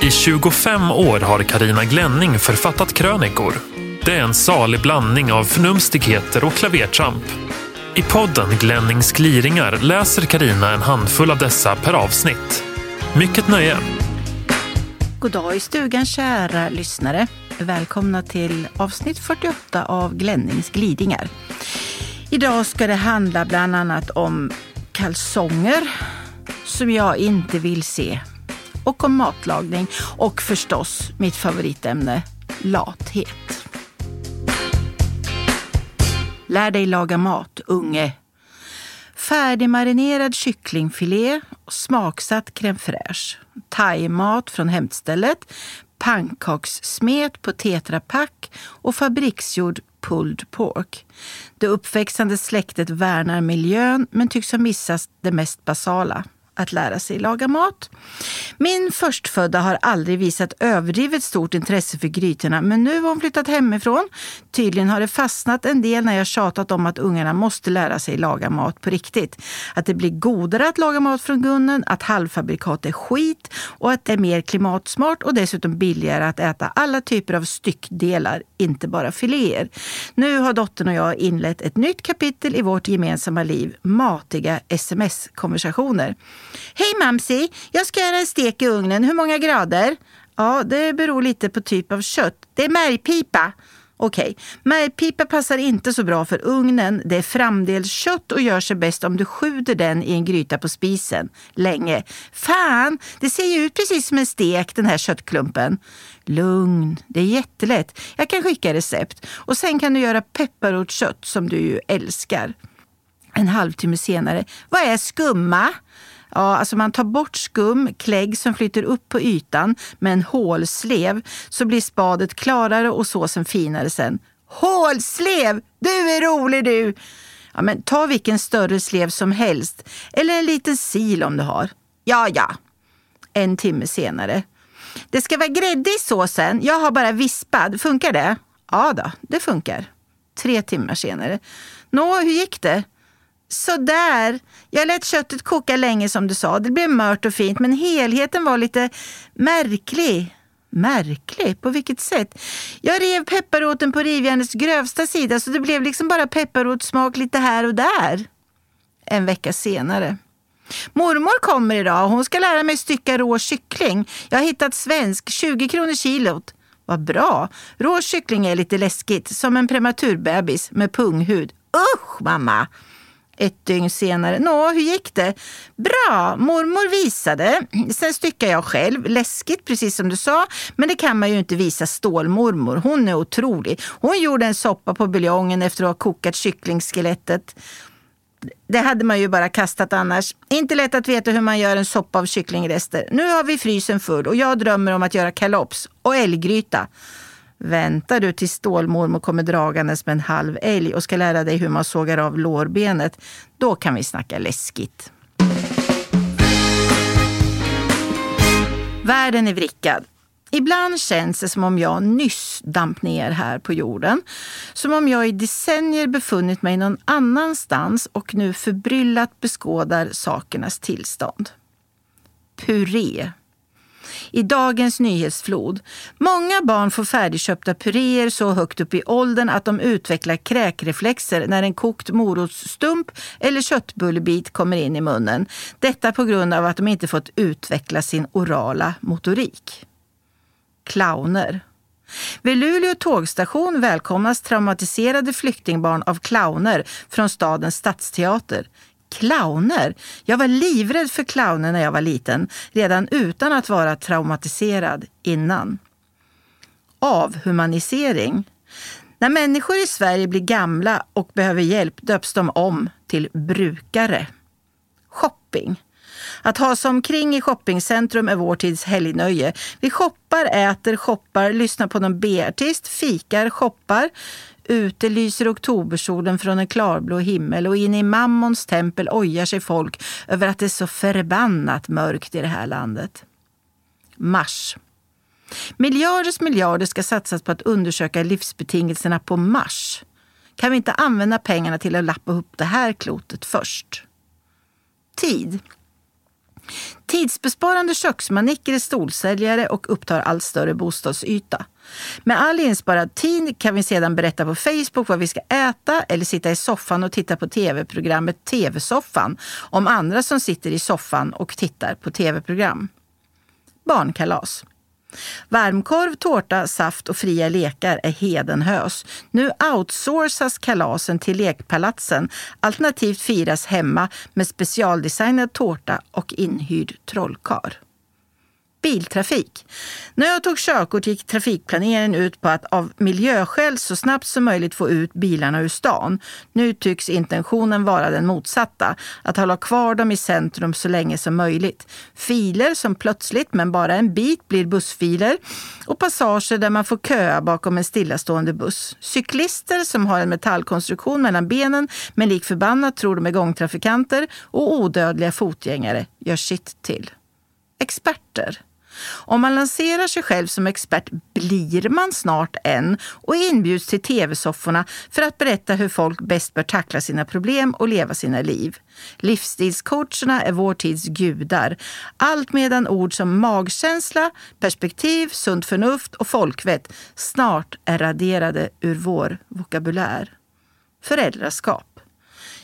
I 25 år har Karina Glänning författat krönikor. Det är en salig blandning av förnumstigheter och klavertramp. I podden Glennings gliringar läser Karina en handfull av dessa per avsnitt. Mycket nöje! God dag i stugan kära lyssnare. Välkomna till avsnitt 48 av Glennings glidingar. Idag ska det handla bland annat om kalsonger som jag inte vill se och om matlagning och förstås mitt favoritämne, lathet. Lär dig laga mat, unge. Färdigmarinerad kycklingfilé, smaksatt crème fraîche, thaimat från hämtstället, pannkakssmet på tetrapack och fabriksgjord pulled pork. Det uppväxande släktet värnar miljön men tycks ha missat det mest basala att lära sig laga mat. Min förstfödda har aldrig visat överdrivet stort intresse för grytorna men nu har hon flyttat hemifrån. Tydligen har det fastnat en del när jag tjatat om att ungarna måste lära sig laga mat på riktigt. Att det blir godare att laga mat från grunden, att halvfabrikat är skit och att det är mer klimatsmart och dessutom billigare att äta alla typer av styckdelar, inte bara filéer. Nu har dottern och jag inlett ett nytt kapitel i vårt gemensamma liv, matiga sms-konversationer. Hej Mamsi! Jag ska göra en stek i ugnen. Hur många grader? Ja, det beror lite på typ av kött. Det är märgpipa. Okej, okay. märgpipa passar inte så bra för ugnen. Det är framdelskött och gör sig bäst om du sjuder den i en gryta på spisen länge. Fan, det ser ju ut precis som en stek den här köttklumpen. Lugn, det är jättelätt. Jag kan skicka recept. Och sen kan du göra pepparrotskött som du ju älskar. En halvtimme senare. Vad är skumma? Ja, alltså man tar bort skum, klägg som flyter upp på ytan med en hålslev så blir spadet klarare och såsen finare sen. Hålslev! Du är rolig du! Ja, men ta vilken större slev som helst. Eller en liten sil om du har. Ja, ja. En timme senare. Det ska vara grädde i såsen. Jag har bara vispad. Funkar det? Ja då, det funkar. Tre timmar senare. Nå, hur gick det? Sådär. Jag lät köttet koka länge som du sa. Det blev mört och fint, men helheten var lite märklig. Märklig? På vilket sätt? Jag rev pepparroten på rivjärnets grövsta sida så det blev liksom bara pepparrotssmak lite här och där. En vecka senare. Mormor kommer idag och hon ska lära mig stycka rå kyckling. Jag har hittat svensk, 20 kronor kilot. Vad bra! Rå kyckling är lite läskigt, som en prematurbebis med punghud. Usch mamma! Ett dygn senare. Nå, hur gick det? Bra, mormor visade. Sen styckade jag själv. Läskigt, precis som du sa. Men det kan man ju inte visa stålmormor. Hon är otrolig. Hon gjorde en soppa på buljongen efter att ha kokat kycklingskelettet. Det hade man ju bara kastat annars. Inte lätt att veta hur man gör en soppa av kycklingrester. Nu har vi frysen full och jag drömmer om att göra kalops och älggryta. Väntar du tills stålmormor kommer dragandes med en halv älg och ska lära dig hur man sågar av lårbenet, då kan vi snacka läskigt. Världen är vrickad. Ibland känns det som om jag nyss damp ner här på jorden. Som om jag i decennier befunnit mig någon annanstans och nu förbryllat beskådar sakernas tillstånd. Puré i dagens nyhetsflod. Många barn får färdigköpta puréer så högt upp i åldern att de utvecklar kräkreflexer när en kokt morotsstump eller köttbullebit kommer in i munnen. Detta på grund av att de inte fått utveckla sin orala motorik. Clowner. Vid Luleå tågstation välkomnas traumatiserade flyktingbarn av clowner från stadens stadsteater. Clowner? Jag var livrädd för clowner när jag var liten, redan utan att vara traumatiserad innan. Avhumanisering. När människor i Sverige blir gamla och behöver hjälp döps de om till brukare. Shopping. Att ha sig omkring i shoppingcentrum är vår tids helgnöje. Vi shoppar, äter, shoppar, lyssnar på någon B-artist, fikar, shoppar. Ute lyser oktobersolen från en klarblå himmel och inne i Mammons tempel ojar sig folk över att det är så förbannat mörkt i det här landet. Mars. Miljarders miljarder ska satsas på att undersöka livsbetingelserna på Mars. Kan vi inte använda pengarna till att lappa upp det här klotet först? Tid. Tidsbesparande köksmanicker är stolsäljare och upptar allt större bostadsyta. Med all insparad tid kan vi sedan berätta på Facebook vad vi ska äta eller sitta i soffan och titta på tv-programmet TV-soffan om andra som sitter i soffan och tittar på tv-program. Barnkalas. Varmkorv, tårta, saft och fria lekar är hedenhös. Nu outsourcas kalasen till lekpalatsen alternativt firas hemma med specialdesignad tårta och inhyrd trollkar biltrafik. När jag tog körkort gick trafikplaneringen ut på att av miljöskäl så snabbt som möjligt få ut bilarna ur stan. Nu tycks intentionen vara den motsatta, att hålla kvar dem i centrum så länge som möjligt. Filer som plötsligt, men bara en bit, blir bussfiler och passager där man får köa bakom en stillastående buss. Cyklister som har en metallkonstruktion mellan benen men lik förbannat tror de är gångtrafikanter och odödliga fotgängare gör sitt till. Experter om man lanserar sig själv som expert blir man snart en och inbjuds till tv-sofforna för att berätta hur folk bäst bör tackla sina problem och leva sina liv. Livsstilscoacherna är vår tids gudar. Allt medan ord som magkänsla, perspektiv, sunt förnuft och folkvett snart är raderade ur vår vokabulär. Föräldraskap.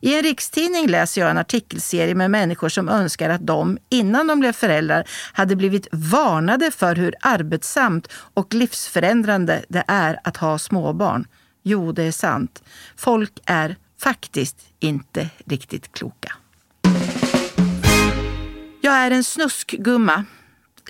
I en rikstidning läser jag en artikelserie med människor som önskar att de, innan de blev föräldrar, hade blivit varnade för hur arbetsamt och livsförändrande det är att ha småbarn. Jo, det är sant. Folk är faktiskt inte riktigt kloka. Jag är en snuskgumma.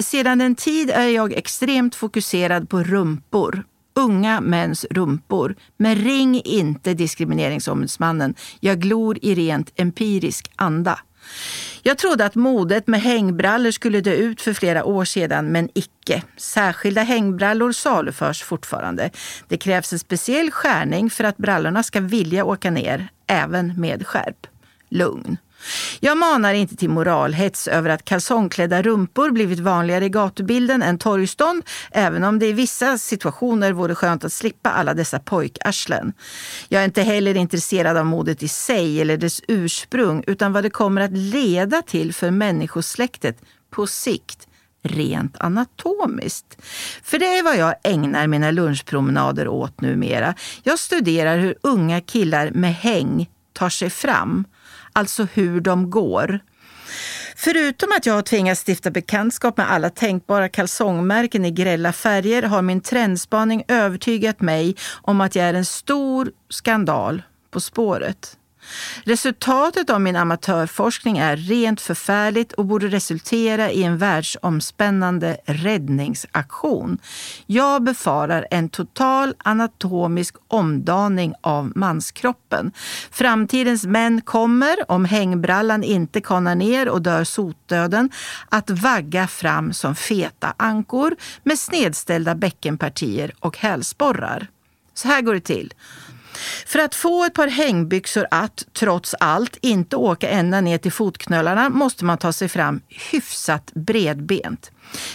Sedan en tid är jag extremt fokuserad på rumpor unga mäns rumpor. Men ring inte Diskrimineringsombudsmannen. Jag glor i rent empirisk anda. Jag trodde att modet med hängbrallor skulle dö ut för flera år sedan, men icke. Särskilda hängbrallor saluförs fortfarande. Det krävs en speciell skärning för att brallorna ska vilja åka ner, även med skärp. Lugn. Jag manar inte till moralhets över att kalsongklädda rumpor blivit vanligare i gatubilden än torgstånd, även om det i vissa situationer vore skönt att slippa alla dessa pojkarslen. Jag är inte heller intresserad av modet i sig eller dess ursprung, utan vad det kommer att leda till för människosläktet på sikt rent anatomiskt. För det är vad jag ägnar mina lunchpromenader åt numera. Jag studerar hur unga killar med häng tar sig fram alltså hur de går. Förutom att jag har tvingats stifta bekantskap med alla tänkbara kalsongmärken i grälla färger har min trendspaning övertygat mig om att jag är en stor skandal på spåret. Resultatet av min amatörforskning är rent förfärligt och borde resultera i en världsomspännande räddningsaktion. Jag befarar en total anatomisk omdaning av manskroppen. Framtidens män kommer, om hängbrallan inte kanar ner och dör sotdöden, att vagga fram som feta ankor med snedställda bäckenpartier och hälsporrar. Så här går det till. För att få ett par hängbyxor att, trots allt, inte åka ända ner till fotknölarna måste man ta sig fram hyfsat bredbent.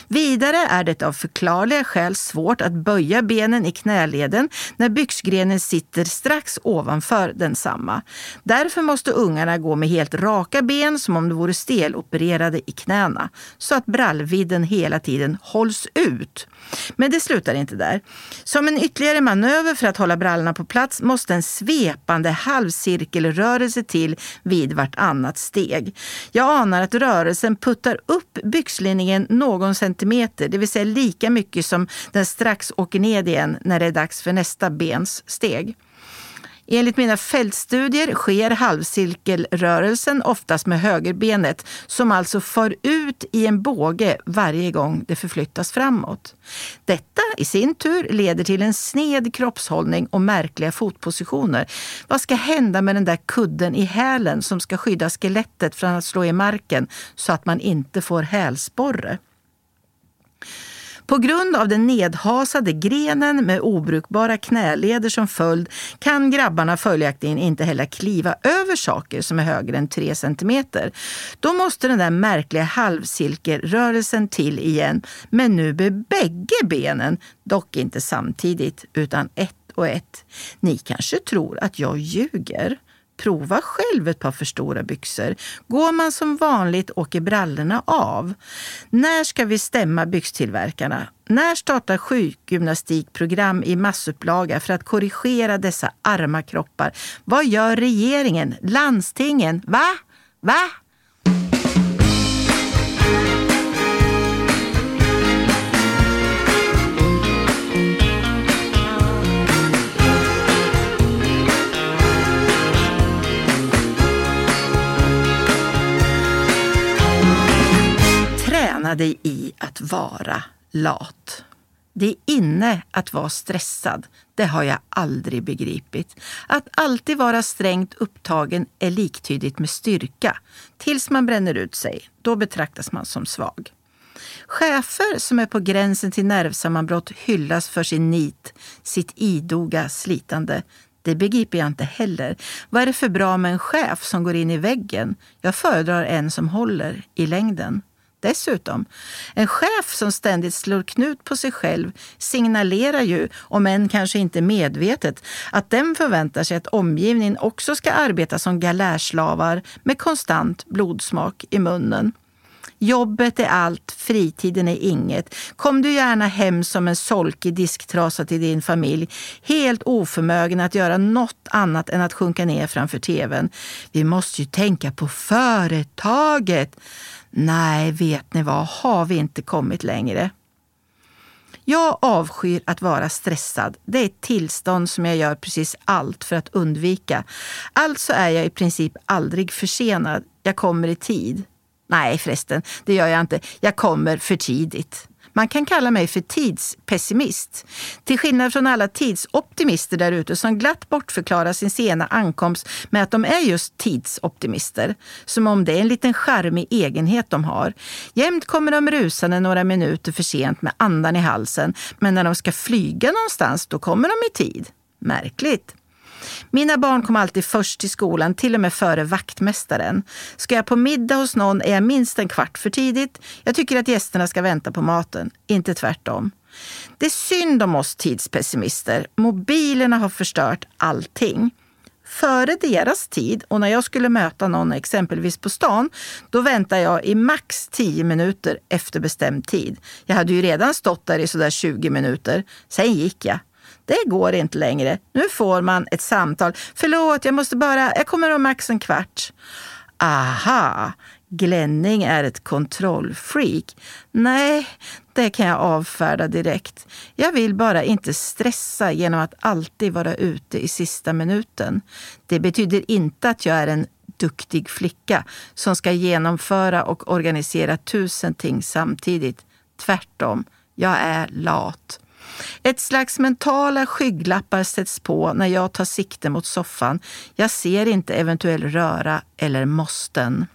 Vidare är det av förklarliga skäl svårt att böja benen i knäleden när byxgrenen sitter strax ovanför densamma. Därför måste ungarna gå med helt raka ben som om de vore stelopererade i knäna, så att brallvidden hela tiden hålls ut. Men det slutar inte där. Som en ytterligare manöver för att hålla brallorna på plats måste en svepande halvcirkelrörelse till vid vartannat steg. Jag anar att rörelsen puttar upp byxlinningen någon centimeter, det vill säga lika mycket som den strax åker ned igen när det är dags för nästa bens steg. Enligt mina fältstudier sker halvcirkelrörelsen oftast med högerbenet som alltså för ut i en båge varje gång det förflyttas framåt. Detta i sin tur leder till en sned kroppshållning och märkliga fotpositioner. Vad ska hända med den där kudden i hälen som ska skydda skelettet från att slå i marken så att man inte får hälsporre? På grund av den nedhasade grenen med obrukbara knäleder som följd kan grabbarna följaktligen inte heller kliva över saker som är högre än 3 centimeter. Då måste den där märkliga halvcirkelrörelsen till igen, men nu med bägge benen, dock inte samtidigt utan ett och ett. Ni kanske tror att jag ljuger? Prova själv ett par för stora byxor. Går man som vanligt åker brallorna av. När ska vi stämma byxtillverkarna? När startar sjukgymnastikprogram i massupplaga för att korrigera dessa arma kroppar? Vad gör regeringen? Landstingen? Va? Va? Träna dig i att vara lat. Det är inne att vara stressad. Det har jag aldrig begripit. Att alltid vara strängt upptagen är liktydigt med styrka. Tills man bränner ut sig. Då betraktas man som svag. Chefer som är på gränsen till nervsammanbrott hyllas för sin nit, sitt idoga slitande. Det begriper jag inte heller. Vad är det för bra med en chef som går in i väggen? Jag föredrar en som håller i längden. Dessutom, en chef som ständigt slår knut på sig själv signalerar ju, om än kanske inte medvetet, att den förväntar sig att omgivningen också ska arbeta som galärslavar med konstant blodsmak i munnen. Jobbet är allt, fritiden är inget. Kom du gärna hem som en solkig disktrasa till din familj, helt oförmögen att göra något annat än att sjunka ner framför tvn. Vi måste ju tänka på företaget. Nej, vet ni vad, har vi inte kommit längre? Jag avskyr att vara stressad. Det är ett tillstånd som jag gör precis allt för att undvika. Alltså är jag i princip aldrig försenad. Jag kommer i tid. Nej förresten, det gör jag inte. Jag kommer för tidigt. Man kan kalla mig för tidspessimist. Till skillnad från alla tidsoptimister där ute som glatt bortförklarar sin sena ankomst med att de är just tidsoptimister. Som om det är en liten charmig egenhet de har. Jämt kommer de rusande några minuter för sent med andan i halsen. Men när de ska flyga någonstans, då kommer de i tid. Märkligt. Mina barn kom alltid först till skolan, till och med före vaktmästaren. Ska jag på middag hos någon är jag minst en kvart för tidigt. Jag tycker att gästerna ska vänta på maten, inte tvärtom. Det är synd om oss tidspessimister. Mobilerna har förstört allting. Före deras tid och när jag skulle möta någon exempelvis på stan, då väntade jag i max 10 minuter efter bestämd tid. Jag hade ju redan stått där i sådär 20 minuter. Sen gick jag. Det går inte längre. Nu får man ett samtal. Förlåt, jag måste bara, jag kommer om max en kvart. Aha, Glänning är ett kontrollfreak. Nej, det kan jag avfärda direkt. Jag vill bara inte stressa genom att alltid vara ute i sista minuten. Det betyder inte att jag är en duktig flicka som ska genomföra och organisera tusen ting samtidigt. Tvärtom, jag är lat. Ett slags mentala skygglappar sätts på när jag tar sikte mot soffan. Jag ser inte eventuell röra eller måsten.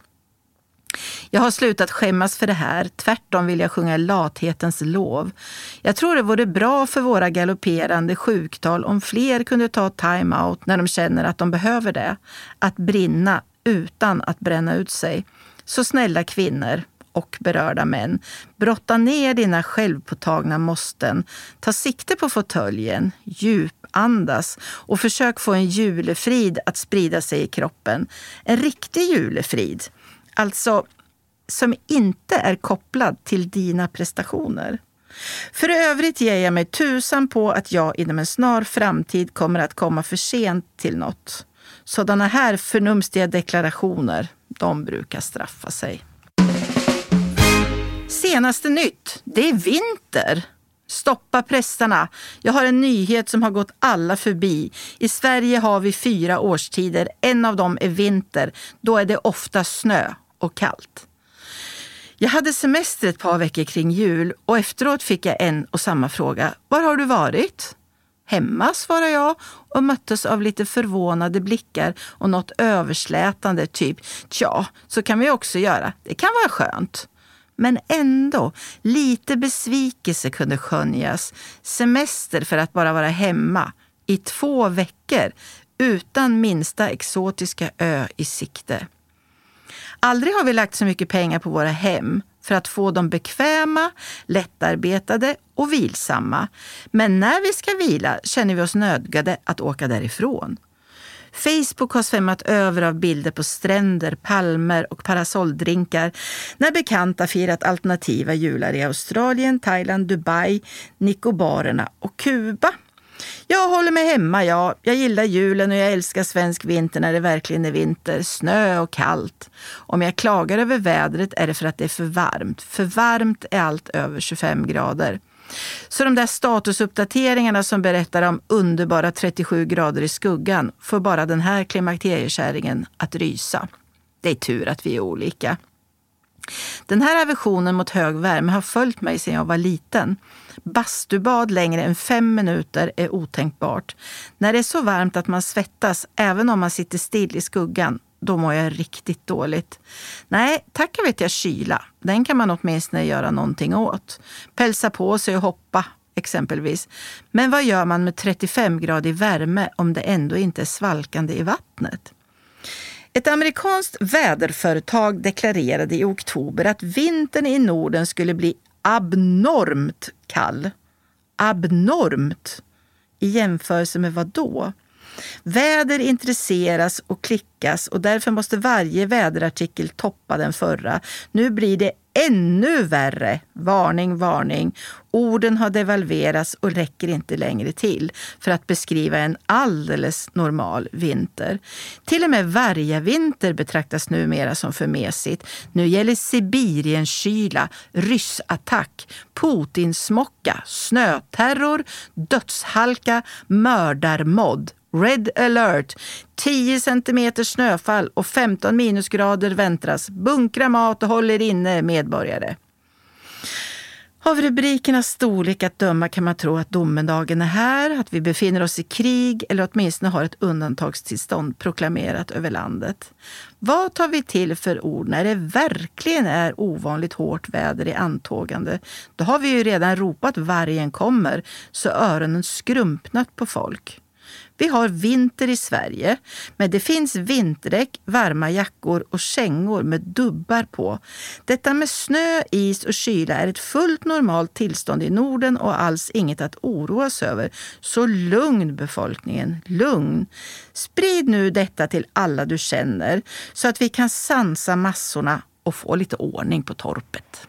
Jag har slutat skämmas för det här. Tvärtom vill jag sjunga lathetens lov. Jag tror det vore bra för våra galopperande sjuktal om fler kunde ta time-out när de känner att de behöver det. Att brinna utan att bränna ut sig. Så snälla kvinnor, och berörda män. Brotta ner dina självpåtagna måsten. Ta sikte på fåtöljen, djupandas och försök få en julefrid att sprida sig i kroppen. En riktig julefrid, alltså som inte är kopplad till dina prestationer. För övrigt ger jag mig tusan på att jag inom en snar framtid kommer att komma för sent till något. Sådana här förnumstiga deklarationer, de brukar straffa sig. Senaste nytt, det är vinter. Stoppa pressarna. Jag har en nyhet som har gått alla förbi. I Sverige har vi fyra årstider. En av dem är vinter. Då är det ofta snö och kallt. Jag hade semester ett par veckor kring jul och efteråt fick jag en och samma fråga. Var har du varit? Hemma, svarade jag och möttes av lite förvånade blickar och något överslätande, typ tja, så kan vi också göra. Det kan vara skönt. Men ändå, lite besvikelse kunde skönjas. Semester för att bara vara hemma i två veckor utan minsta exotiska ö i sikte. Aldrig har vi lagt så mycket pengar på våra hem för att få dem bekväma, lättarbetade och vilsamma. Men när vi ska vila känner vi oss nödgade att åka därifrån. Facebook har svämmat över av bilder på stränder, palmer och parasolldrinkar när bekanta firat alternativa jular i Australien, Thailand, Dubai, Nicobarerna och Kuba. Jag håller mig hemma, ja. Jag gillar julen och jag älskar svensk vinter när det verkligen är vinter. Snö och kallt. Om jag klagar över vädret är det för att det är för varmt. För varmt är allt över 25 grader. Så de där statusuppdateringarna som berättar om underbara 37 grader i skuggan får bara den här klimakteriekärringen att rysa. Det är tur att vi är olika. Den här aversionen mot hög värme har följt mig sedan jag var liten. Bastubad längre än fem minuter är otänkbart. När det är så varmt att man svettas, även om man sitter still i skuggan, då mår jag riktigt dåligt. Nej, tacka vet jag kyla. Den kan man åtminstone göra någonting åt. Pälsa på sig och hoppa, exempelvis. Men vad gör man med 35 grader värme om det ändå inte är svalkande i vattnet? Ett amerikanskt väderföretag deklarerade i oktober att vintern i Norden skulle bli abnormt kall. Abnormt! I jämförelse med vad då? Väder intresseras och klickas och därför måste varje väderartikel toppa den förra. Nu blir det ännu värre. Varning, varning. Orden har devalverats och räcker inte längre till för att beskriva en alldeles normal vinter. Till och med vargavinter betraktas numera som för mesigt. Nu gäller Sibirienkyla, ryssattack, Putinsmocka, snöterror, dödshalka, mördarmodd. Red alert! 10 centimeter snöfall och 15 minusgrader väntas. Bunkra mat och håll er inne, medborgare. Av rubrikernas storlek att döma kan man tro att domedagen är här, att vi befinner oss i krig eller åtminstone har ett undantagstillstånd proklamerat över landet. Vad tar vi till för ord när det verkligen är ovanligt hårt väder i antågande? Då har vi ju redan ropat vargen kommer så öronen skrumpnat på folk. Vi har vinter i Sverige, men det finns vinterdäck, varma jackor och kängor med dubbar på. Detta med snö, is och kyla är ett fullt normalt tillstånd i Norden och alls inget att oroas över. Så lugn befolkningen, lugn. Sprid nu detta till alla du känner så att vi kan sansa massorna och få lite ordning på torpet.